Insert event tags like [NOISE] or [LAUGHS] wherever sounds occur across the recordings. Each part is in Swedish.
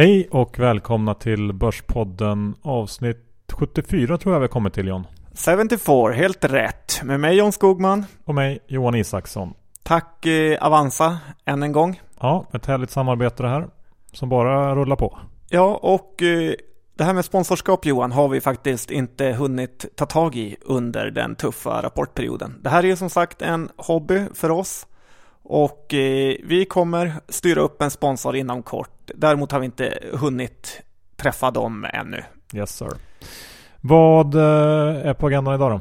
Hej och välkomna till Börspodden avsnitt 74 tror jag vi har kommit till John. 74, helt rätt. Med mig John Skogman. Och mig Johan Isaksson. Tack eh, Avanza än en gång. Ja, ett härligt samarbete det här. Som bara rullar på. Ja, och eh, det här med sponsorskap Johan har vi faktiskt inte hunnit ta tag i under den tuffa rapportperioden. Det här är som sagt en hobby för oss. Och eh, vi kommer styra upp en sponsor inom kort. Däremot har vi inte hunnit träffa dem ännu. Yes sir. Vad eh, är på agendan idag då?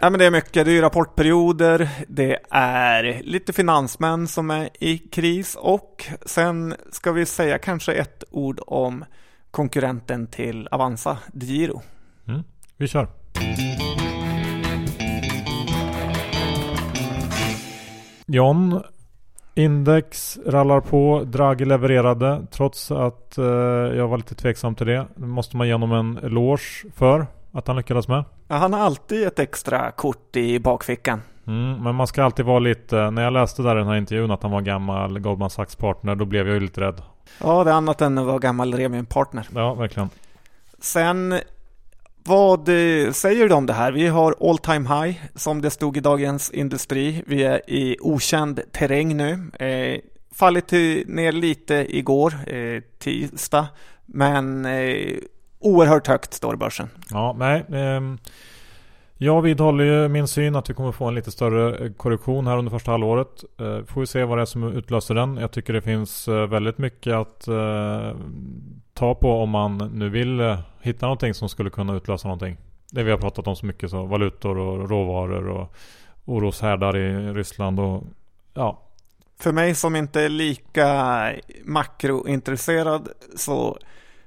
Ja, men det är mycket. Det är rapportperioder, det är lite finansmän som är i kris och sen ska vi säga kanske ett ord om konkurrenten till Avanza, DeGiro. Mm, vi kör. John, index rallar på, Draghi levererade trots att eh, jag var lite tveksam till det. Det måste man ge honom en eloge för att han lyckades med. Ja, han har alltid ett extra kort i bakfickan. Mm, men man ska alltid vara lite, när jag läste där i den här intervjun att han var gammal Goldman Sachs partner, då blev jag ju lite rädd. Ja, det är annat än att vara gammal Remium partner. Ja, verkligen. Sen, vad eh, säger du om det här? Vi har all time high, som det stod i Dagens Industri. Vi är i okänd terräng nu. Eh, fallit ner lite igår, eh, tisdag, men eh, oerhört högt står börsen. Ja, nej. Eh, jag vidhåller ju min syn att vi kommer få en lite större eh, korrektion här under första halvåret. Eh, får vi se vad det är som utlöser den. Jag tycker det finns eh, väldigt mycket att ta på om man nu vill hitta någonting som skulle kunna utlösa någonting. Det vi har pratat om så mycket så valutor och råvaror och oroshärdar i Ryssland och ja. För mig som inte är lika makrointresserad så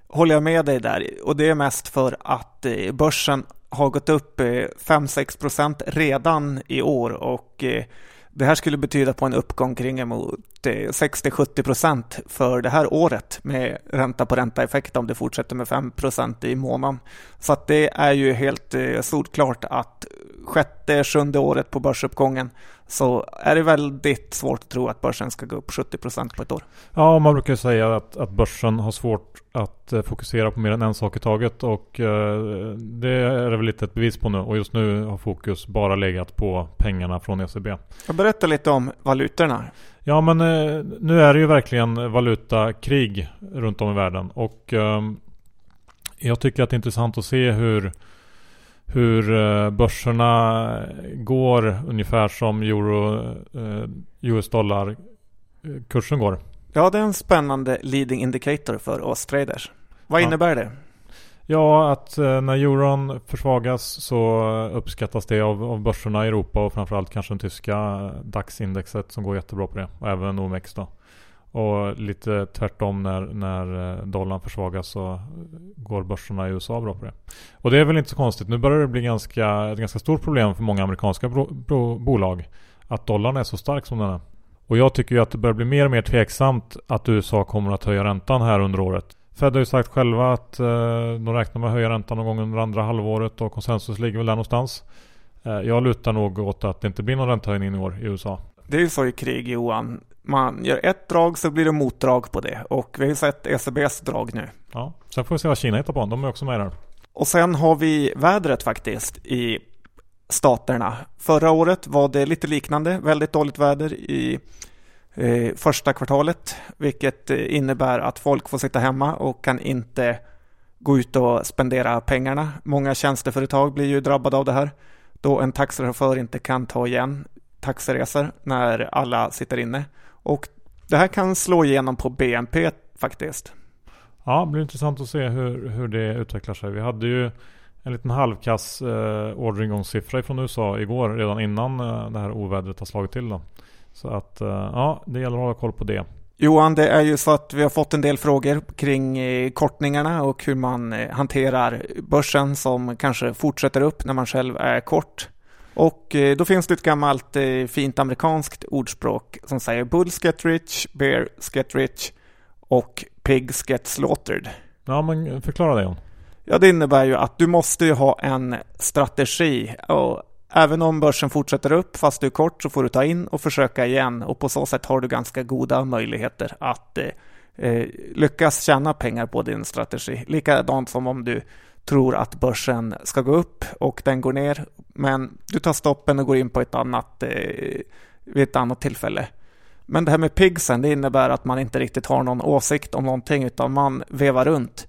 håller jag med dig där och det är mest för att börsen har gått upp eh, 5-6 procent redan i år och eh, det här skulle betyda på en uppgång kring emot eh, 60-70 procent för det här året med ränta på ränta-effekt om det fortsätter med 5 procent i månaden. Så att det är ju helt solklart att sjätte, sjunde året på börsuppgången så är det väldigt svårt att tro att börsen ska gå upp 70 procent på ett år. Ja, man brukar säga att, att börsen har svårt att eh, fokusera på mer än en sak i taget och eh, det är det väl lite ett bevis på nu och just nu har fokus bara legat på pengarna från ECB. Jag berättar lite om valutorna. Ja, men eh, nu är det ju verkligen valutakrig runt om i världen och jag tycker att det är intressant att se hur hur eh, börserna går ungefär som euro, eh, US dollar eh, kursen går. Ja, det är en spännande leading indicator för oss traders. Vad ja. innebär det? Ja, att när euron försvagas så uppskattas det av, av börserna i Europa och framförallt kanske den tyska DAX-indexet som går jättebra på det. Och även OMX då. Och lite tvärtom när, när eh, dollarn försvagas så går börserna i USA bra på det. Och det är väl inte så konstigt. Nu börjar det bli ganska, ett ganska stort problem för många amerikanska bro, bro, bolag. Att dollarn är så stark som den är. Och jag tycker ju att det börjar bli mer och mer tveksamt att USA kommer att höja räntan här under året. Fed har ju sagt själva att eh, de räknar med att höja räntan någon gång under andra halvåret och konsensus ligger väl där någonstans. Eh, jag lutar nog åt att det inte blir någon räntehöjning i år i USA. Det är ju så i krig Johan man gör ett drag så blir det motdrag på det. Och vi har ju sett ECBs drag nu. Ja, sen får vi se vad Kina hittar på. De är också med där. Och sen har vi vädret faktiskt i staterna. Förra året var det lite liknande, väldigt dåligt väder i eh, första kvartalet, vilket innebär att folk får sitta hemma och kan inte gå ut och spendera pengarna. Många tjänsteföretag blir ju drabbade av det här, då en taxichaufför inte kan ta igen taxiresor när alla sitter inne. Och det här kan slå igenom på BNP faktiskt. Ja, det blir intressant att se hur, hur det utvecklar sig. Vi hade ju en liten halvkass eh, orderingångssiffra från USA igår redan innan eh, det här ovädret har slagit till. Då. Så att eh, ja, det gäller att hålla koll på det. Johan, det är ju så att vi har fått en del frågor kring eh, kortningarna och hur man eh, hanterar börsen som kanske fortsätter upp när man själv är kort. Och eh, då finns det ett gammalt eh, fint amerikanskt ordspråk som säger Bulls get rich, bears get rich och pigs get slaughtered. Ja, men förklara det John. Ja, det innebär ju att du måste ju ha en strategi. Och även om börsen fortsätter upp fast du är kort så får du ta in och försöka igen och på så sätt har du ganska goda möjligheter att eh, eh, lyckas tjäna pengar på din strategi. Likadant som om du tror att börsen ska gå upp och den går ner, men du tar stoppen och går in på ett annat, eh, vid ett annat tillfälle. Men det här med pigsen, det innebär att man inte riktigt har någon åsikt om någonting, utan man vevar runt.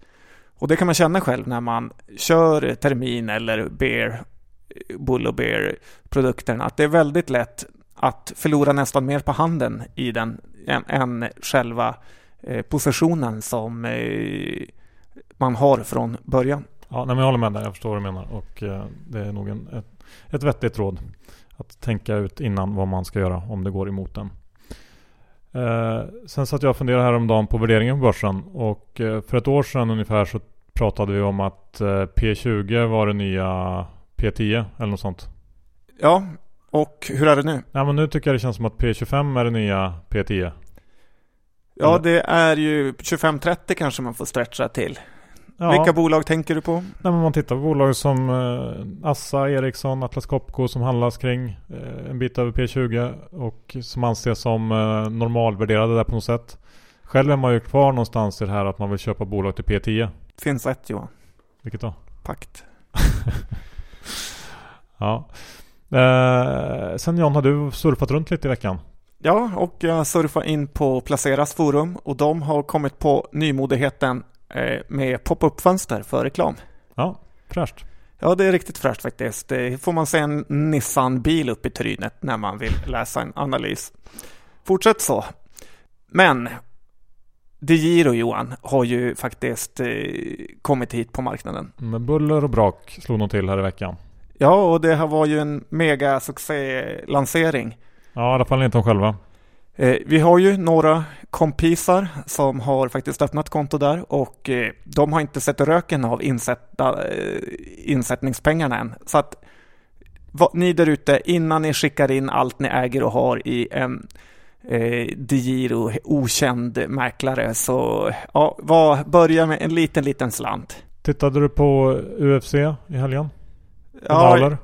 Och det kan man känna själv när man kör termin eller bear, bull och bear produkterna, att det är väldigt lätt att förlora nästan mer på handen i den än, än själva eh, positionen som eh, man har från början. Ja, nej, men jag håller med dig. Jag förstår vad du menar. Och eh, det är nog en, ett, ett vettigt råd. Att tänka ut innan vad man ska göra om det går emot den. Eh, sen satt jag och funderade häromdagen på värderingen på börsen. Och eh, för ett år sedan ungefär så pratade vi om att eh, P20 var det nya P10 eller något sånt. Ja, och hur är det nu? Ja, men nu tycker jag det känns som att P25 är det nya P10. Ja, det är ju 25-30 kanske man får stretcha till. Ja. Vilka bolag tänker du på? Nej, men man tittar på bolag som eh, Assa, Ericsson, Atlas Copco som handlas kring eh, en bit över P20 och som anses som eh, normalvärderade där på något sätt. Själv är man ju kvar någonstans i det här att man vill köpa bolag till P10. Finns ett Johan. Vilket då? Pakt. [LAUGHS] ja. Eh, sen John, har du surfat runt lite i veckan? Ja, och jag surfar in på Placeras forum och de har kommit på nymodigheten med pop-up-fönster för reklam. Ja, fräscht. Ja, det är riktigt fräscht faktiskt. Det får man se en Nissan-bil upp i trynet när man vill läsa en analys. Fortsätt så. Men DeGiro Johan har ju faktiskt eh, kommit hit på marknaden. Med buller och brak slog de till här i veckan. Ja, och det här var ju en mega succé-lansering. Ja, i alla fall inte de själva. Eh, vi har ju några kompisar som har faktiskt öppnat konto där och eh, de har inte sett röken av insätta, eh, insättningspengarna än. Så att ni där ute, innan ni skickar in allt ni äger och har i en eh, Digiro okänd mäklare så ja, var, börja med en liten, liten slant. Tittade du på UFC i helgen? Ja,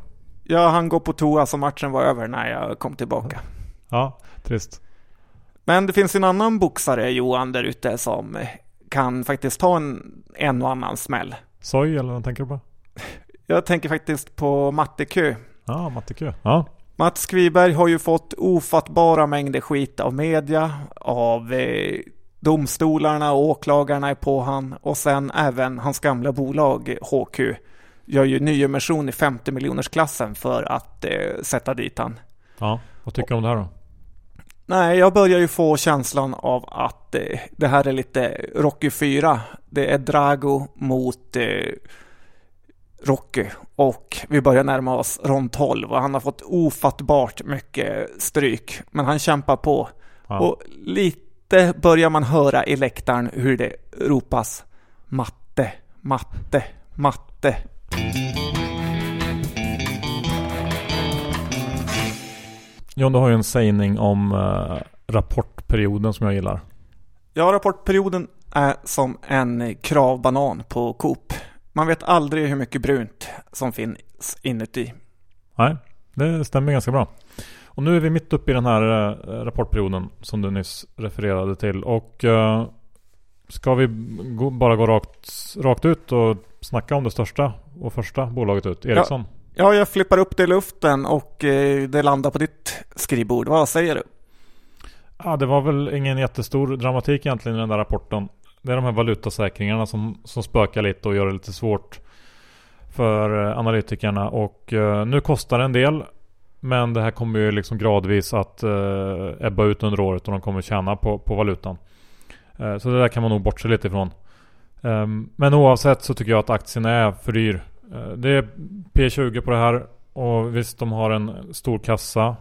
ja, han går på toa så matchen var över när jag kom tillbaka. Ja, trist. Men det finns en annan boxare, Johan, där ute som kan faktiskt ta en, en och annan smäll. Soj eller vad tänker du på? Jag tänker faktiskt på Matte Kö. Ja, Matte Kö. Ja. Mats Kviberg har ju fått ofattbara mängder skit av media, av eh, domstolarna och åklagarna är på han och sen även hans gamla bolag HQ gör ju nyemission i 50 miljoners klassen för att eh, sätta dit han. Ja, vad tycker du om det här då? Nej, jag börjar ju få känslan av att eh, det här är lite Rocky 4. Det är Drago mot eh, Rocky och vi börjar närma oss rond 12 och han har fått ofattbart mycket stryk. Men han kämpar på. Ja. Och lite börjar man höra i läktaren hur det ropas matte, matte, matte. John, du har ju en sägning om uh, rapportperioden som jag gillar. Ja, rapportperioden är som en kravbanan på Coop. Man vet aldrig hur mycket brunt som finns inuti. Nej, det stämmer ganska bra. Och nu är vi mitt uppe i den här uh, rapportperioden som du nyss refererade till. Och uh, ska vi gå, bara gå rakt, rakt ut och snacka om det största och första bolaget ut, Ericsson? Ja. Ja, jag flippar upp det i luften och eh, det landar på ditt skrivbord. Vad säger du? Ja, det var väl ingen jättestor dramatik egentligen i den där rapporten. Det är de här valutasäkringarna som, som spökar lite och gör det lite svårt för eh, analytikerna. Och eh, nu kostar det en del. Men det här kommer ju liksom gradvis att ebba ut under året och de kommer tjäna på, på valutan. Så det där kan man nog bortse lite ifrån. Ehm, men oavsett så tycker jag att aktien är för dyr det är P20 på det här och visst de har en stor kassa.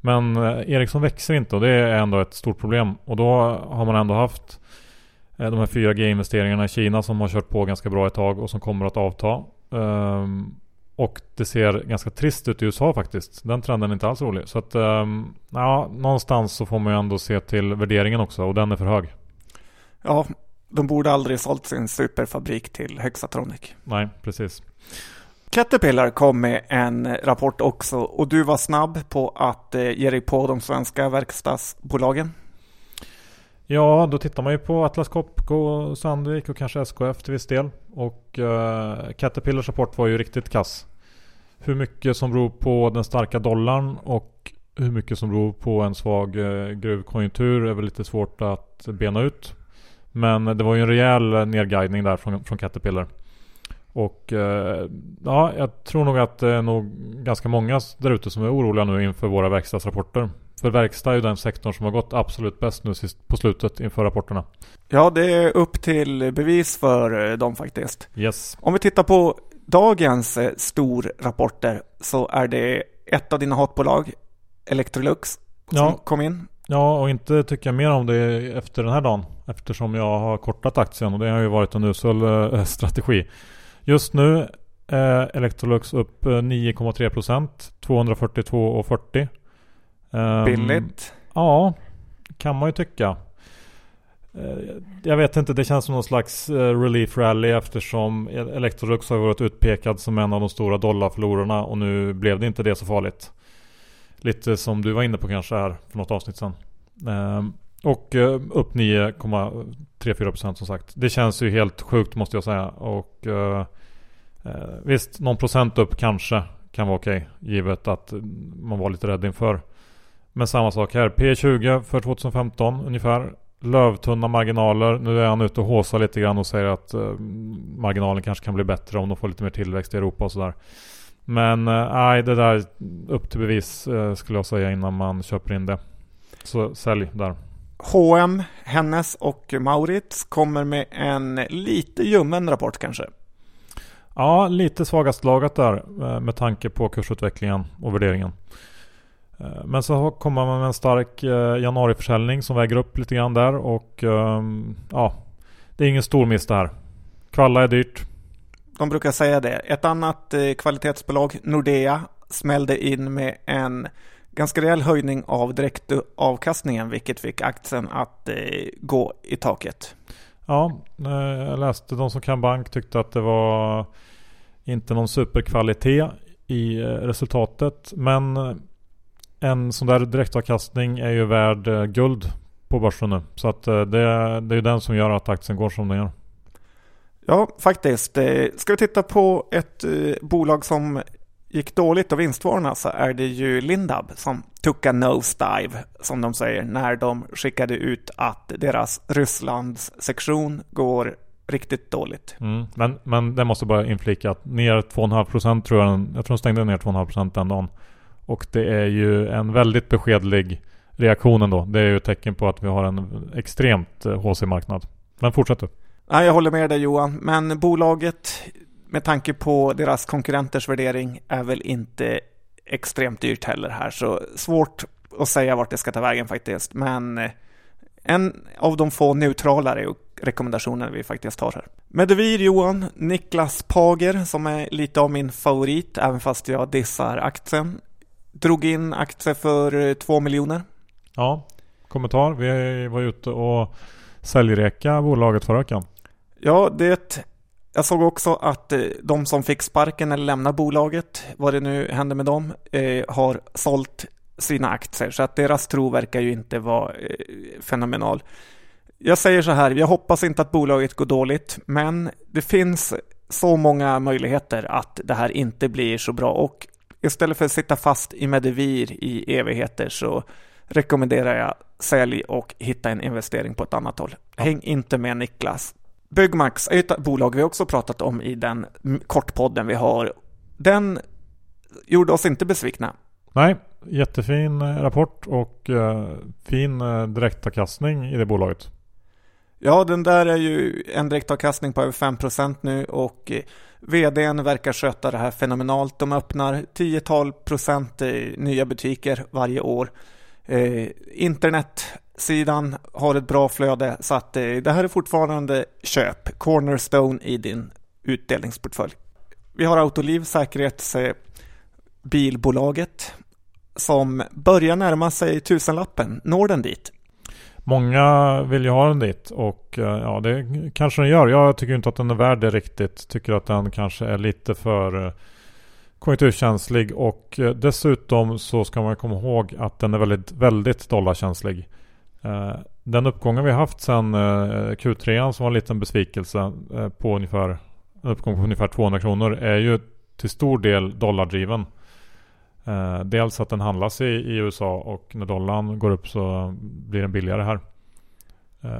Men eh, Ericsson växer inte och det är ändå ett stort problem. Och då har man ändå haft eh, de här 4G-investeringarna i Kina som har kört på ganska bra ett tag och som kommer att avta. Um, och det ser ganska trist ut i USA faktiskt. Den trenden är inte alls rolig. Så att um, ja, någonstans så får man ju ändå se till värderingen också och den är för hög. Ja, de borde aldrig sålt sin superfabrik till Hexatronic. Nej, precis. Caterpillar kom med en rapport också och du var snabb på att eh, ge dig på de svenska verkstadsbolagen. Ja, då tittar man ju på Atlas Copco, Sandvik och kanske SKF till viss del. Och uh, Caterpillars rapport var ju riktigt kass. Hur mycket som beror på den starka dollarn och hur mycket som beror på en svag uh, gruvkonjunktur är väl lite svårt att bena ut. Men det var ju en rejäl nedguidning där från, från Caterpillar. Och uh, ja, jag tror nog att det är nog ganska många där ute som är oroliga nu inför våra verkstadsrapporter. För verkstad är ju den sektorn som har gått absolut bäst nu sist på slutet inför rapporterna. Ja, det är upp till bevis för eh, dem faktiskt. Yes. Om vi tittar på dagens eh, storrapporter så är det ett av dina hatbolag, Electrolux, som Ja. kom in. Ja, och inte tycker jag mer om det efter den här dagen. Eftersom jag har kortat aktien och det har ju varit en usel eh, strategi. Just nu är Electrolux upp eh, 9,3% 242,40 Ehm, Billigt. Ja, kan man ju tycka. Eh, Jag vet inte, det känns som någon slags eh, relief rally eftersom Electrolux har varit utpekad som en av de stora dollarförlorarna och nu blev det inte det så farligt. Lite som du var inne på kanske här för något avsnitt sedan. Och eh, upp 9,34% som sagt. Det känns ju helt sjukt måste jag säga. Och eh, eh, visst, någon procent upp kanske kan vara okej. givet att man var lite rädd inför. Men samma sak här. P20 för 2015 ungefär. Lövtunna marginaler. Nu är han ute och håsar lite grann och säger att eh, marginalen kanske kan bli bättre om de får lite mer tillväxt i Europa och sådär. Men eh, nej, det där upp till bevis eh, skulle jag säga innan man köper in det. Så sälj där. H&M, Hennes och Maurits kommer med en lite ljummen rapport kanske. Ja, lite svagast lagat där eh, med tanke på kursutvecklingen och värderingen. Eh, Men så kommer man med en stark eh, januariförsäljning som väger upp lite grann där och ehm, ja, det är ingen stor miss det här. Kvalla är dyrt. De brukar säga det. Ett annat kvalitetsbolag, Nordea, smällde in med en ganska rejäl höjning av direktavkastningen, vilket fick aktien att eh, gå i taket. Ja, eh, jag läste de som kan bank tyckte att det var inte någon superkvalitet i eh, resultatet. Men eh, en sån där direktavkastning är ju värd guld på börsen nu. Så att det, det är ju den som gör att aktien går som den gör. Ja, faktiskt. Ska vi titta på ett bolag som gick dåligt och vinstvarna så är det ju Lindab som took a nosedive, som de säger, när de skickade ut att deras Rysslands sektion går riktigt dåligt. Mm. Men, men det måste bara inflika att ner 2,5% tror jag Jag tror de stängde ner 2,5% den dagen. Och det är ju en väldigt beskedlig reaktion ändå. Det är ju ett tecken på att vi har en extremt eh, HC-marknad. Men fortsätt du. Jag håller med dig Johan, men bolaget med tanke på deras konkurrenters värdering är väl inte extremt dyrt heller här, så svårt att säga vart det ska ta vägen faktiskt. Men eh, en av de få neutralare rekommendationer vi faktiskt har här. Medivir Johan, Niklas Pager som är lite av min favorit, även fast jag dissar aktien. Drog in aktier för eh, två miljoner. Ja, kommentar. Vi var ute och säljreka bolaget förra veckan. Ja, det... Jag såg också att eh, de som fick sparken eller lämnar bolaget, vad det nu händer med dem, eh, har sålt sina aktier. Så att deras tro verkar ju inte vara eh, fenomenal. Jag säger så här, jag hoppas inte att bolaget går dåligt, men det finns så många möjligheter att det här inte blir så bra. Och istället för att sitta fast i Medivir i evigheter så rekommenderar jag sälj och hitta en investering på ett annat håll. Häng inte med Niklas. Byggmax är ett bolag vi också pratat om i den kortpodden vi har. Den gjorde oss inte besvikna. Nej, jättefin eh, rapport och eh, fin eh, direktavkastning i det bolaget. Ja, den där är ju en direktavkastning på över 5% nu och vdn verkar sköta det här fenomenalt. De öppnar 10-12 procent eh, nya butiker varje år. Eh, sidan har ett bra flöde så att eh, det här är fortfarande köp, cornerstone i din utdelningsportfölj. Vi har Autoliv, säkerhetsbilbolaget eh, som börjar närma sig tusenlappen. Når den dit? Många vill ju ha den dit och eh, ja, det kanske den gör. Jag tycker inte att den är värd det riktigt. Tycker att den kanske är lite för konjunkturkänslig och dessutom så ska man komma ihåg att den är väldigt, väldigt dollarkänslig. Eh, den uppgången vi haft sedan eh, Q3 som var en liten besvikelse eh, på ungefär en uppgång på ungefär 200 kronor är ju till stor del dollardriven. Dels att den handlas i, i USA och när dollarn går upp så blir den billigare här.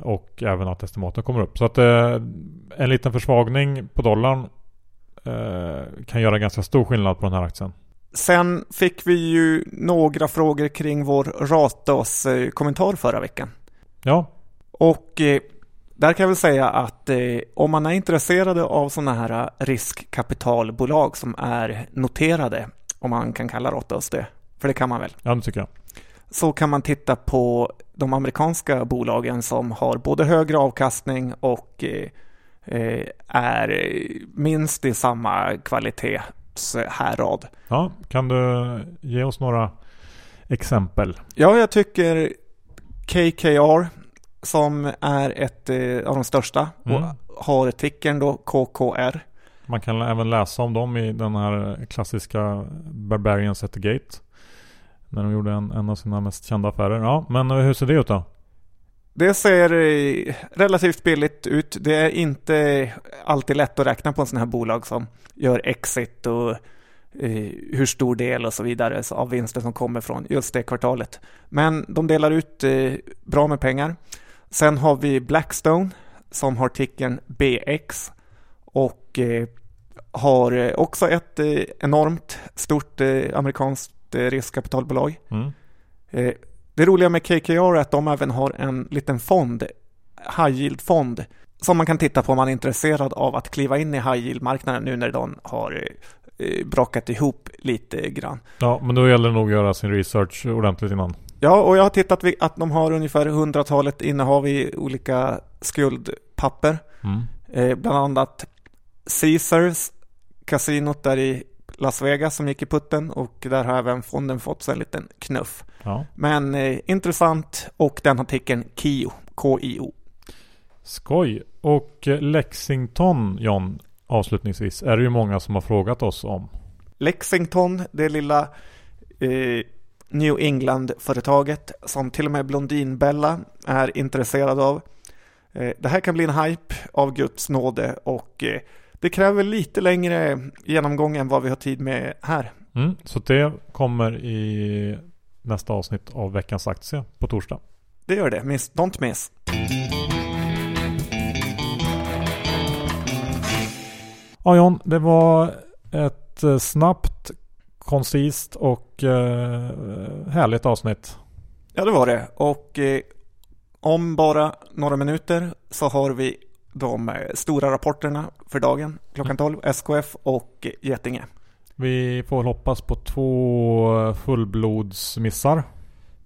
Och även att estimaten kommer upp. Så att en liten försvagning på dollarn kan göra ganska stor skillnad på den här aktien. Sen fick vi ju några frågor kring vår Ratos-kommentar förra veckan. Ja. Och eh, där kan jag väl säga att eh, om man är intresserad av sådana här riskkapitalbolag som är noterade, om man kan kalla Ratos det, för det kan man väl? Ja, det tycker jag. Så kan man titta på de amerikanska bolagen som har både högre avkastning och eh, är minst i samma kvalitet härad. Ja, kan du ge oss några exempel? Ja, jag tycker KKR som är ett eh, av de största mm. och har tickern då KKR. Man kan även läsa om dem i den här klassiska Barbarians at the Gate. När de gjorde en, en av sina mest kända affärer. Ja, men hur ser det ut då? Det ser eh, relativt billigt ut. Det är inte alltid lätt att räkna på en sån här bolag som gör exit och eh, hur stor del och så vidare av vinsten som kommer från just det kvartalet. Men de delar ut eh, bra med pengar. Sen har vi Blackstone som har ticken BX och har också ett enormt stort amerikanskt riskkapitalbolag. Mm. Det roliga med KKR är att de även har en liten fond, high yield-fond, som man kan titta på om man är intresserad av att kliva in i high yield-marknaden nu när de har eh, brakat ihop lite grann. Ja, men då gäller det nog att göra sin research ordentligt innan. Ja, och jag har tittat att de har ungefär hundratalet innehav i olika skuldpapper. Mm. Eh, bland annat Caesars, kasinot där i Las Vegas som gick i putten och där har även fonden fått sig en liten knuff. Ja. Men eh, intressant och den har tecken KIO, K-I-O. Skoj. Och eh, Lexington, John, avslutningsvis, är det ju många som har frågat oss om. Lexington, det lilla eh, New England-företaget som till och med Blondinbella är intresserad av. Eh, det här kan bli en hype av Guds nåde och eh, det kräver lite längre genomgång än vad vi har tid med här. Mm, så det kommer i nästa avsnitt av veckans aktie på torsdag. Det gör det. Miss, don't miss. Ja John, det var ett eh, snabbt, koncist och eh, härligt avsnitt. Ja det var det. Och eh, om bara några minuter så har vi de eh, stora rapporterna för dagen klockan 12, mm. SKF och Getinge. Vi får hoppas på två fullblodsmissar.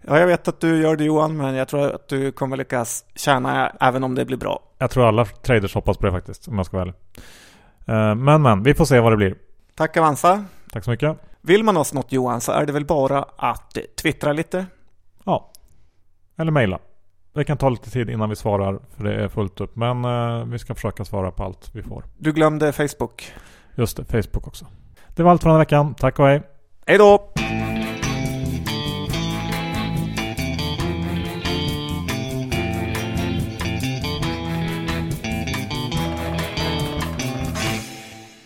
Ja, jag vet att du gör det Johan, men jag tror att du kommer lyckas tjäna även om det blir bra. Jag tror alla traders hoppas på det faktiskt, om jag ska vara ärlig. Eh, men men, vi får se vad det blir. Tack Avanza. Tack så mycket. Vill man oss något Johan så är det väl bara att twittra lite? Ja. Eller mejla. Det kan ta lite tid innan vi svarar för det är fullt upp. Men uh, vi ska försöka svara på allt vi får. Du glömde Facebook. Just det, Facebook också. Det var allt för den här veckan. Tack och hej. Hej då!